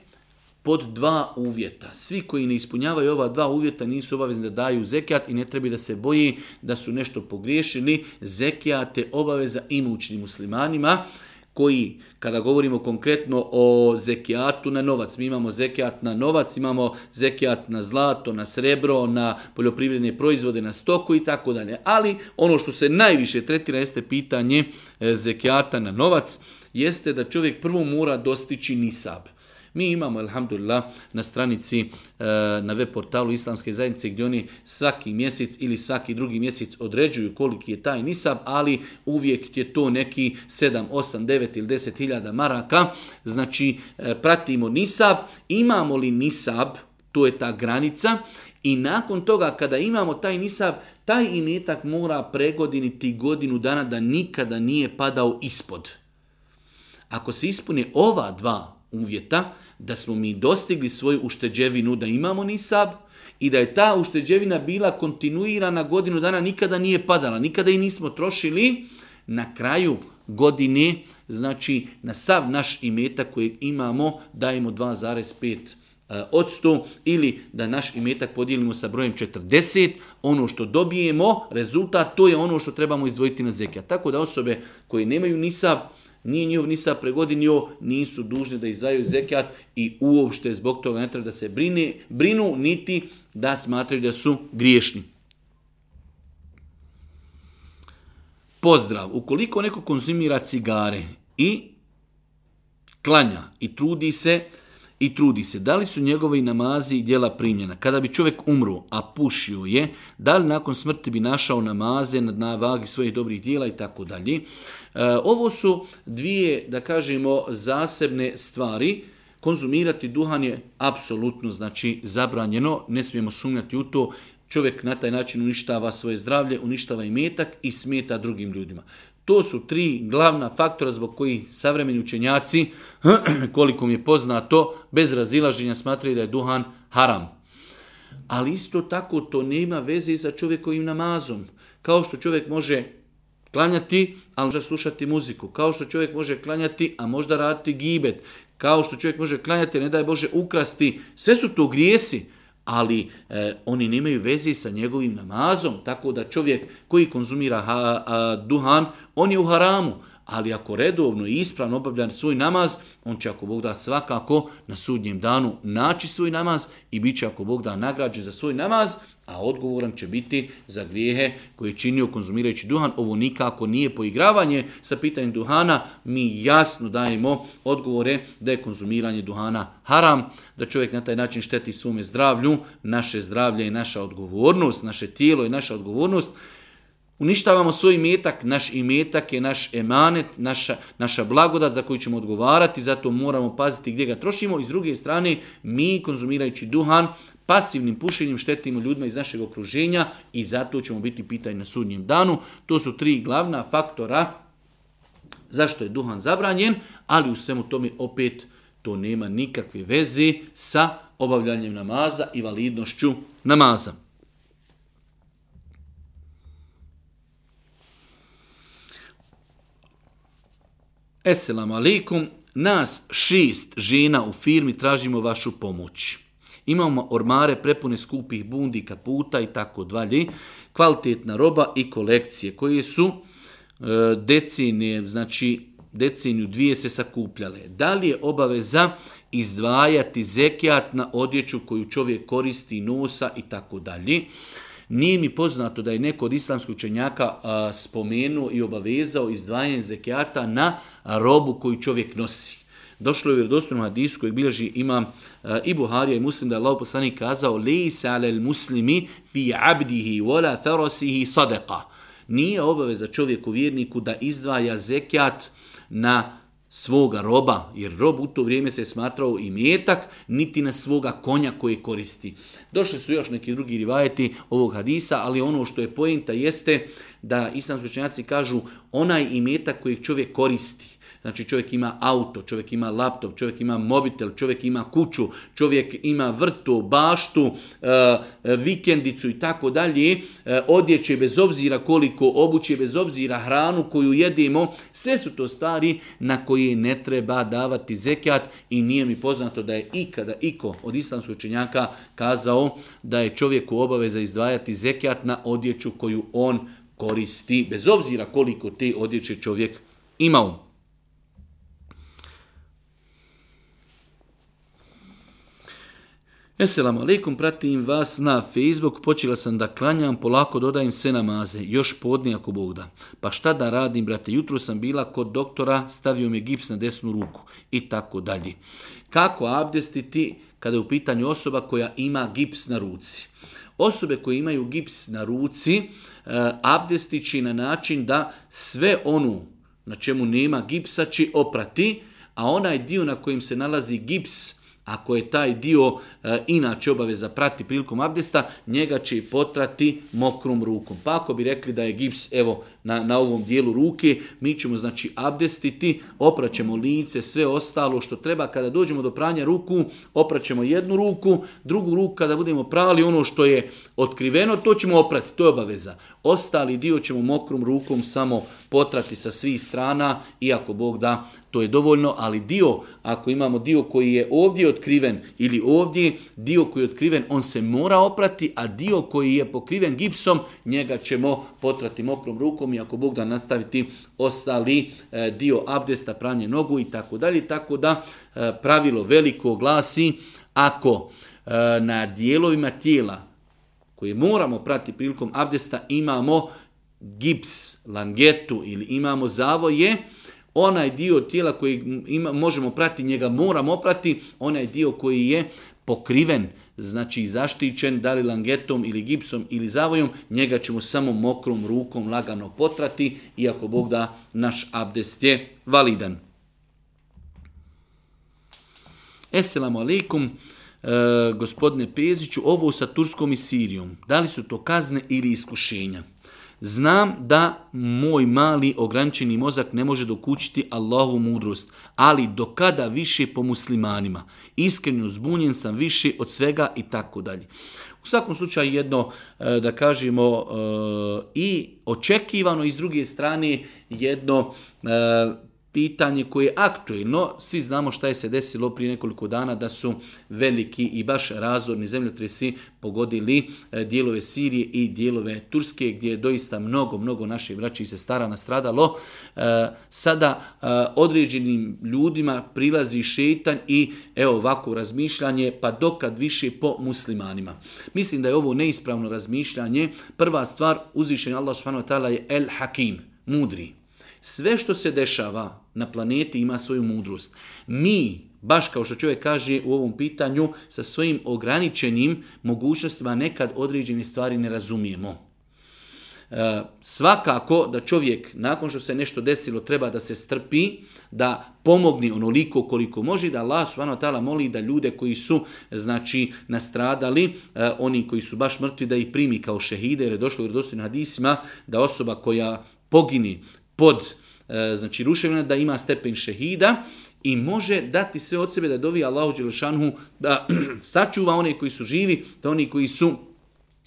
pod dva uvjeta. Svi koji ne ispunjavaju ova dva uvjeta nisu obavezni da daju zekijat i ne treba da se boji da su nešto pogriješili. Zekijat je obaveza imućnim muslimanima koji, kada govorimo konkretno o zekijatu na novac, mi imamo zekijat na novac, imamo zekijat na zlato, na srebro, na poljoprivredne proizvode, na stoku i tako dalje. Ali ono što se najviše tretira jeste pitanje e, zekijata na novac, jeste da čovjek prvo mora dostići nisab. Mi imamo, alhamdulillah, na stranici, e, na web portalu Islamske zajednice gdje oni svaki mjesec ili svaki drugi mjesec određuju koliki je taj nisab, ali uvijek je to neki 7, 8, 9 ili 10 hiljada maraka. Znači, e, pratimo nisab. Imamo li nisab, to je ta granica, i nakon toga kada imamo taj nisab, taj imetak mora pregodiniti godinu dana da nikada nije padao ispod. Ako se ispune ova dva uvjeta da smo mi dostigli svoju ušteđevinu da imamo nisab i da je ta ušteđevina bila kontinuirana godinu dana, nikada nije padala, nikada i nismo trošili. Na kraju godine, znači na sav naš imetak koji imamo, dajemo 2,5 eh, od ili da naš imetak podijelimo sa brojem 40, ono što dobijemo, rezultat, to je ono što trebamo izdvojiti na zekija. Tako da osobe koje nemaju nisab, nije njihov nisa pregodinio, nisu dužni da izdaju zekijat i uopšte zbog toga ne treba da se brine, brinu, niti da smatraju da su griješni. Pozdrav, ukoliko neko konzumira cigare i klanja i trudi se i trudi se. Da li su njegovi namazi i djela primljena? Kada bi čovjek umro, a pušio je, da li nakon smrti bi našao namaze na vagi svojih dobrih djela i tako dalje? E, ovo su dvije, da kažemo, zasebne stvari. Konzumirati duhan je apsolutno znači zabranjeno, ne smijemo sumnjati u to. Čovjek na taj način uništava svoje zdravlje, uništava i metak i smeta drugim ljudima. To su tri glavna faktora zbog kojih savremeni učenjaci, koliko mi je poznato, bez razilaženja smatraju da je duhan haram. Ali isto tako to nema veze i sa čovjekovim namazom. Kao što čovjek može klanjati, ali može slušati muziku. Kao što čovjek može klanjati, a možda raditi gibet. Kao što čovjek može klanjati, ne daj Bože, ukrasti. Sve su to grijesi ali e, oni nemaju veze sa njegovim namazom, tako da čovjek koji konzumira duhan, on je u haramu, ali ako redovno i ispravno obavlja svoj namaz, on će ako Bog da svakako na sudnjem danu naći svoj namaz i bit će ako Bog da nagrađen za svoj namaz, a odgovoran će biti za grijehe koje je činio konzumirajući duhan. Ovo nikako nije poigravanje sa pitanjem duhana. Mi jasno dajemo odgovore da je konzumiranje duhana haram, da čovjek na taj način šteti svome zdravlju. Naše zdravlje je naša odgovornost, naše tijelo je naša odgovornost uništavamo svoj imetak, naš imetak je naš emanet, naša, naša blagodat za koju ćemo odgovarati, zato moramo paziti gdje ga trošimo i s druge strane mi konzumirajući duhan pasivnim pušenjem štetimo ljudima iz našeg okruženja i zato ćemo biti pitani na sudnjem danu. To su tri glavna faktora zašto je duhan zabranjen, ali u svemu tome opet to nema nikakve veze sa obavljanjem namaza i validnošću namaza. Esselamu alaikum, nas šest žena u firmi tražimo vašu pomoć. Imamo ormare prepune skupih bundi, kaputa i tako dalje, kvalitetna roba i kolekcije koje su e, znači deceniju dvije se sakupljale. Da li je obaveza izdvajati zekijat na odjeću koju čovjek koristi, nosa i tako dalje? Nije mi poznato da je neko od islamskog učenjaka spomenuo i obavezao izdvajanje zekijata na robu koju čovjek nosi. Došlo je u vjerodostojnom hadisu koji bilježi imam i Buharija i Muslim da je Allah poslanik kazao li alel muslimi fi abdihi wala i sadaqa. Nije obaveza čovjeku vjerniku da izdvaja zekijat na svoga roba, jer rob u to vrijeme se smatrao i niti na svoga konja koje koristi. Došli su još neki drugi rivajeti ovog hadisa, ali ono što je pojenta jeste da islamski učenjaci kažu onaj imetak kojeg čovjek koristi. Znači čovjek ima auto, čovjek ima laptop, čovjek ima mobitel, čovjek ima kuću, čovjek ima vrtu, baštu, eh, vikendicu i tako dalje, eh, odjeće bez obzira koliko obuće, bez obzira hranu koju jedemo, sve su to stvari na koje ne treba davati zekat i nije mi poznato da je ikada iko od islamskog učenjaka kazao da je čovjeku obaveza izdvajati zekat na odjeću koju on koristi, bez obzira koliko te odjeće čovjek imao. Esselamu alaikum, pratim vas na Facebook, počela sam da klanjam, polako dodajem sve namaze, još podnije ako Bog Pa šta da radim, brate, jutro sam bila kod doktora, stavio mi gips na desnu ruku i tako dalje. Kako abdestiti kada je u pitanju osoba koja ima gips na ruci? Osobe koje imaju gips na ruci, eh, abdestići na način da sve onu na čemu nema gipsa će oprati, a onaj dio na kojem se nalazi gips ako je taj dio eh, inače obaveza prati prilikom abdesta, njega će potrati mokrom rukom. Pa ako bi rekli da je gips, evo, na, na ovom dijelu ruke, mi ćemo znači abdestiti, opraćemo lice, sve ostalo što treba. Kada dođemo do pranja ruku, opraćemo jednu ruku, drugu ruku kada budemo prali ono što je otkriveno, to ćemo oprati, to je obaveza. Ostali dio ćemo mokrom rukom samo potrati sa svih strana, iako Bog da, to je dovoljno, ali dio, ako imamo dio koji je ovdje otkriven ili ovdje, dio koji je otkriven, on se mora oprati, a dio koji je pokriven gipsom, njega ćemo potrati mokrom rukom i ako Bog da nastaviti ostali e, dio abdesta, pranje nogu i tako dalje. Tako da e, pravilo veliko glasi ako e, na dijelovima tijela koje moramo prati prilikom abdesta imamo gips, langetu ili imamo zavoje, onaj dio tijela koji ima, možemo prati, njega moramo prati, onaj dio koji je pokriven znači zaštićen, da li langetom ili gipsom ili zavojom, njega ćemo samo mokrom rukom lagano potrati, iako Bog da naš abdest je validan. Esselamu alaikum, e, gospodine Peziću, ovo sa Turskom i Sirijom, da li su to kazne ili iskušenja? Znam da moj mali ograničeni mozak ne može dokučiti Allahu mudrost, ali do kada više po muslimanima. Iskreno zbunjen sam više od svega i tako dalje. U svakom slučaju jedno, e, da kažemo, e, i očekivano i s druge strane jedno e, pitanje koje je aktuelno, svi znamo šta je se desilo prije nekoliko dana da su veliki i baš razorni zemljotresi pogodili e, dijelove Sirije i dijelove Turske gdje je doista mnogo, mnogo naših vraća i sestara nastradalo. E, sada e, određenim ljudima prilazi šetan i evo ovako razmišljanje pa dokad više po muslimanima. Mislim da je ovo neispravno razmišljanje. Prva stvar uzvišenja Allah subhanahu wa ta'ala je el hakim, mudri. Sve što se dešava na planeti ima svoju mudrost. Mi, baš kao što čovjek kaže u ovom pitanju, sa svojim ograničenim mogućnostima nekad određene stvari ne razumijemo. E, svakako da čovjek nakon što se nešto desilo treba da se strpi, da pomogni onoliko koliko može, da Allah subhanahu wa moli da ljude koji su znači nastradali, e, oni koji su baš mrtvi da ih primi kao šehide, jer je došlo u hadisima da osoba koja pogini pod e, znači ruševina, da ima stepen šehida i može dati sve od sebe da dovi Allahu Đelešanhu da sačuva one koji su živi, da oni koji su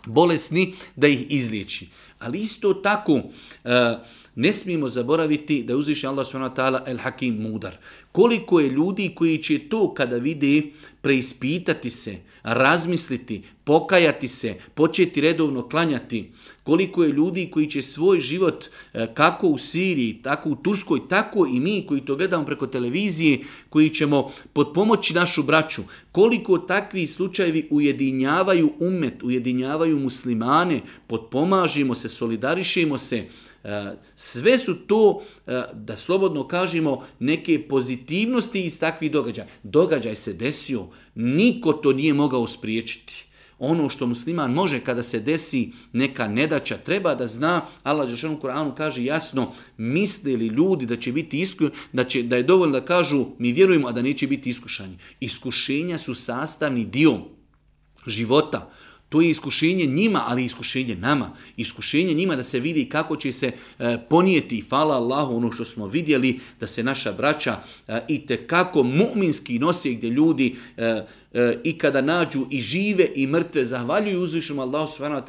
bolesni, da ih izliječi. Ali isto tako, e, ne smijemo zaboraviti da uzviše Allah subhanahu el hakim mudar. Koliko je ljudi koji će to kada vidi preispitati se, razmisliti, pokajati se, početi redovno klanjati. Koliko je ljudi koji će svoj život e, kako u Siriji, tako u Turskoj, tako i mi koji to gledamo preko televizije, koji ćemo potpomoći našu braću. Koliko takvi slučajevi ujedinjavaju umet, ujedinjavaju muslimane, potpomažimo se, solidarišimo se, E, sve su to, e, da slobodno kažemo, neke pozitivnosti iz takvih događaja. Događaj se desio, niko to nije mogao spriječiti ono što musliman može kada se desi neka nedaća, treba da zna, Allah Žešanu Koranu kaže jasno, misle li ljudi da će biti isku, da, da je dovoljno da kažu mi vjerujemo, a da neće biti iskušani. Iskušenja su sastavni dio života. To je iskušenje njima, ali iskušenje nama. Iskušenje njima da se vidi kako će se e, ponijeti, fala Allahu, ono što smo vidjeli, da se naša braća e, i kako mu'minski nosi gdje ljudi e, i kada nađu i žive i mrtve, zahvaljuju uzvišom Allahu subhanahu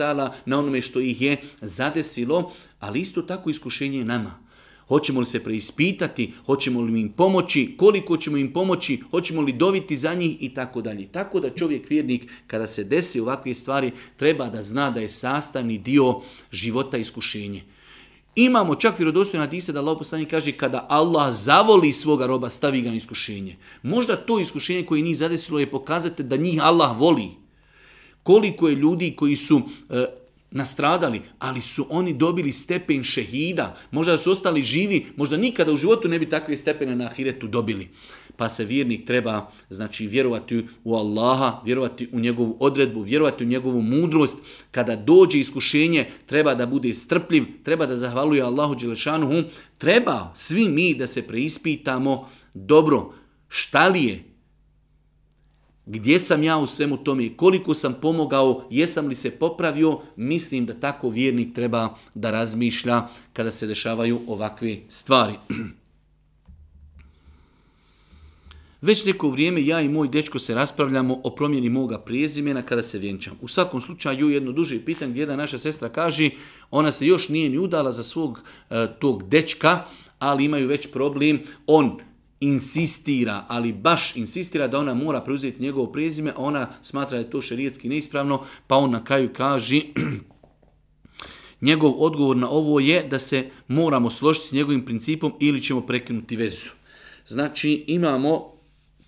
na onome što ih je zadesilo, ali isto tako iskušenje nama. Hoćemo li se preispitati, hoćemo li im pomoći, koliko ćemo im pomoći, hoćemo li doviti za njih i tako dalje. Tako da čovjek vjernik kada se desi ovakve stvari treba da zna da je sastavni dio života iskušenje. Imamo čak na hadise da Allah poslanik kaže kada Allah zavoli svoga roba stavi ga na iskušenje. Možda to iskušenje koje njih zadesilo je pokazati da njih Allah voli. Koliko je ljudi koji su e, nastradali, ali su oni dobili stepen šehida. Možda su ostali živi, možda nikada u životu ne bi takve stepene na ahiretu dobili. Pa se vjernik treba znači vjerovati u Allaha, vjerovati u njegovu odredbu, vjerovati u njegovu mudrost. Kada dođe iskušenje, treba da bude strpljiv, treba da zahvaluje Allahu Đelešanuhu, treba svi mi da se preispitamo dobro šta li je gdje sam ja u svemu tome i koliko sam pomogao, jesam li se popravio, mislim da tako vjernik treba da razmišlja kada se dešavaju ovakve stvari. Već neko vrijeme ja i moj dečko se raspravljamo o promjeni moga prijezimena kada se vjenčam. U svakom slučaju jedno duže pitanje gdje jedna naša sestra kaže ona se još nije ni udala za svog e, tog dečka, ali imaju već problem. On insistira, ali baš insistira da ona mora preuzeti njegovo prezime, a ona smatra da je to šerijetski neispravno, pa on na kraju kaže njegov odgovor na ovo je da se moramo složiti s njegovim principom ili ćemo prekinuti vezu. Znači imamo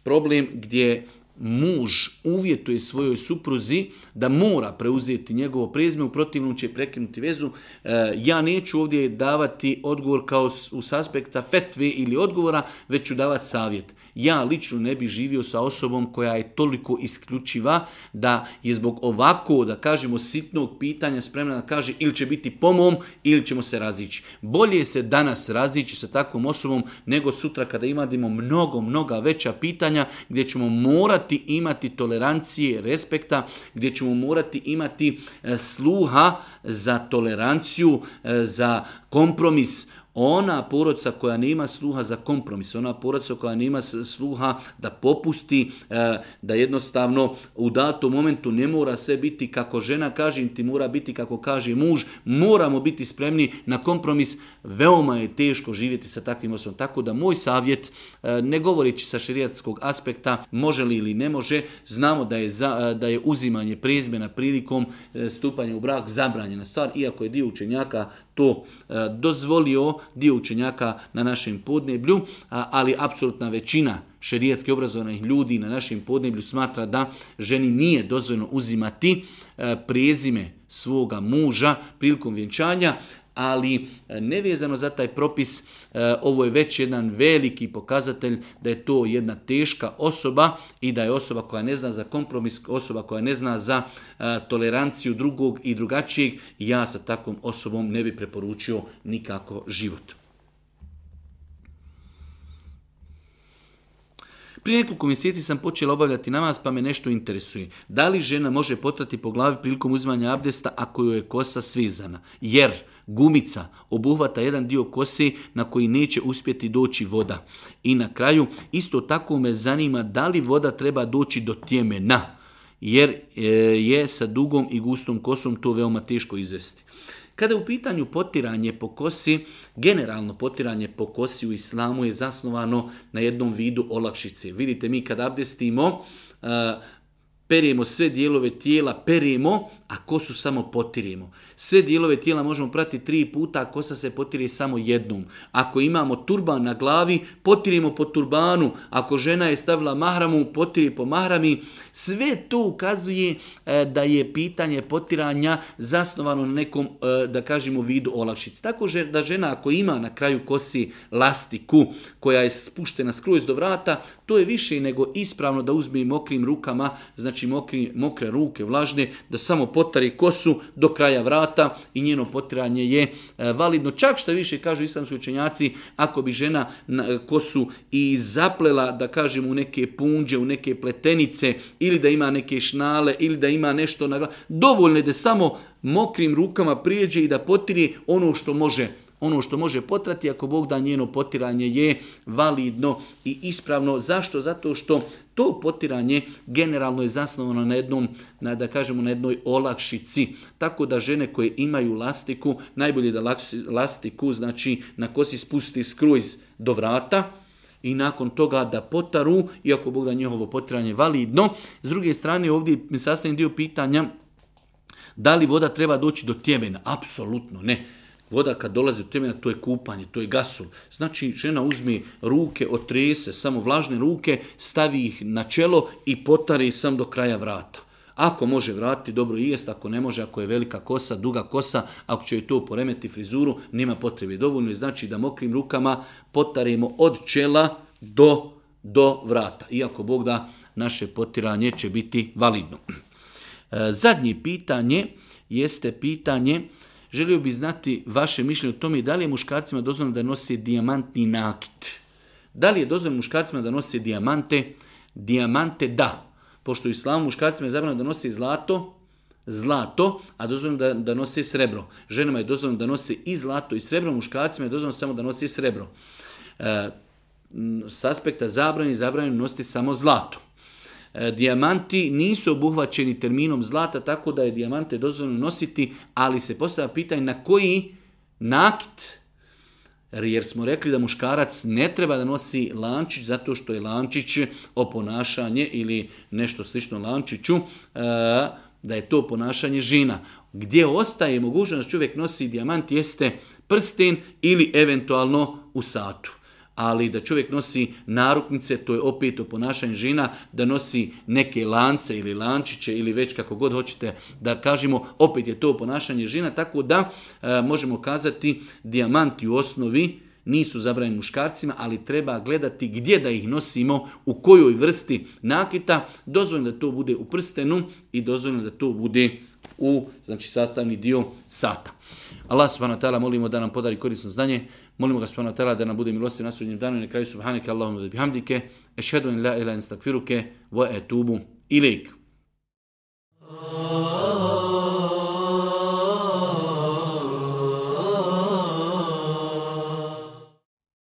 problem gdje muž uvjetuje svojoj supruzi da mora preuzeti njegovo prezme, u protivnom će prekinuti vezu. E, ja neću ovdje davati odgovor kao u aspekta fetve ili odgovora, već ću davati savjet. Ja lično ne bi živio sa osobom koja je toliko isključiva da je zbog ovako, da kažemo, sitnog pitanja spremna da kaže ili će biti pomom ili ćemo se razići. Bolje se danas razići sa takvom osobom nego sutra kada imadimo mnogo, mnoga veća pitanja gdje ćemo morati morati imati tolerancije, respekta, gdje ćemo morati imati e, sluha za toleranciju, e, za kompromis ona porodca koja nema sluha za kompromis, ona porodca koja nema sluha da popusti, e, da jednostavno u datom momentu ne mora sve biti kako žena kaže, niti mora biti kako kaže muž, moramo biti spremni na kompromis, veoma je teško živjeti sa takvim osobom. Tako da moj savjet, e, ne govoreći sa širijatskog aspekta, može li ili ne može, znamo da je, e, da je uzimanje prezmena prilikom stupanja u brak zabranjena stvar, iako je dio učenjaka to dozvolio, dio učenjaka na našem podneblju, ali apsolutna većina šerijetski obrazovanih ljudi na našem podneblju smatra da ženi nije dozvoljeno uzimati e, prezime svoga muža prilikom vjenčanja ali e, nevezano za taj propis, e, ovo je već jedan veliki pokazatelj da je to jedna teška osoba i da je osoba koja ne zna za kompromis, osoba koja ne zna za e, toleranciju drugog i drugačijeg, ja sa takvom osobom ne bi preporučio nikako život. Prije nekoliko mjeseci sam počela obavljati namaz pa me nešto interesuje. Da li žena može potrati po glavi prilikom uzimanja abdesta ako joj je kosa svizana? Jer Gumica obuhvata jedan dio kose na koji neće uspjeti doći voda. I na kraju, isto tako me zanima da li voda treba doći do tjemena, jer e, je sa dugom i gustom kosom to veoma teško izvesti. Kada je u pitanju potiranje po kosi, generalno potiranje po kosi u islamu je zasnovano na jednom vidu olakšice. Vidite, mi kad abdestimo, e, perijemo sve dijelove tijela, perijemo, a kosu samo potirimo. Sve dijelove tijela možemo prati tri puta, a kosa se potiri samo jednom. Ako imamo turban na glavi, potirimo po turbanu. Ako žena je stavila mahramu, potiri po mahrami. Sve to ukazuje e, da je pitanje potiranja zasnovano na nekom, e, da kažemo, vidu olakšic. Tako da žena ako ima na kraju kosi lastiku koja je spuštena skroz do vrata, to je više nego ispravno da uzme mokrim rukama, znači mokri, mokre ruke, vlažne, da samo potari kosu do kraja vrata i njeno potiranje je e, validno. Čak što više, kažu islamski učenjaci, ako bi žena e, kosu i zaplela, da kažem, u neke punđe, u neke pletenice, ili da ima neke šnale, ili da ima nešto na glavu, dovoljno je da samo mokrim rukama prijeđe i da potiri ono što može ono što može potrati ako Bog da njeno potiranje je validno i ispravno. Zašto? Zato što to potiranje generalno je zasnovano na jednom, na, da kažemo, na jednoj olakšici. Tako da žene koje imaju lastiku, najbolje da lastiku, znači na kosi spusti skruiz do vrata, i nakon toga da potaru, iako Bog da njihovo potiranje validno. S druge strane, ovdje mi sastavni dio pitanja da li voda treba doći do tjemena. Apsolutno ne. Voda kad dolazi u temena, to je kupanje, to je gasul. Znači, žena uzmi ruke, otrese, samo vlažne ruke, stavi ih na čelo i potari sam do kraja vrata. Ako može vratiti, dobro i jest, ako ne može, ako je velika kosa, duga kosa, ako će joj to poremeti frizuru, nema potrebe. Dovoljno je znači da mokrim rukama potarimo od čela do, do vrata. Iako Bog da naše potiranje će biti validno. E, zadnje pitanje jeste pitanje Želio bi znati vaše mišljenje o tome da li je muškarcima dozvoljeno da nose dijamantni nakit. Da li je dozvoljeno muškarcima da nose dijamante? Dijamante da. Pošto u islamu muškarcima je zabrano da nose zlato, zlato, a dozvoljeno da, da nose srebro. Ženama je dozvoljeno da nose i zlato i srebro, muškarcima je dozvoljeno samo da nose srebro. E, s aspekta zabrani, zabranjeno nositi samo zlato. E, dijamanti nisu obuhvaćeni terminom zlata, tako da je dijamante dozvoljeno nositi, ali se postavlja pitanje na koji nakit, jer smo rekli da muškarac ne treba da nosi lančić zato što je lančić oponašanje ili nešto slično lančiću, e, da je to ponašanje žina. Gdje ostaje mogućnost da čovjek nosi dijamant jeste prsten ili eventualno u satu ali da čovjek nosi naruknice, to je opet o ponašanju žena, da nosi neke lance ili lančiće ili već kako god hoćete da kažemo, opet je to ponašanje žena, tako da e, možemo kazati dijamanti u osnovi nisu zabranjeni muškarcima, ali treba gledati gdje da ih nosimo, u kojoj vrsti nakita, dozvoljeno da to bude u prstenu i dozvoljeno da to bude u znači, sastavni dio sata. Allah subhanahu wa ta'ala molimo da nam podari korisno znanje, molimo ga subhanahu wa ta'ala da nam bude milosti na sudnjem danu i na kraju subhanike Allahumma da bihamdike, ešhedu in la ila instakfiruke, wa etubu ilik. Ah.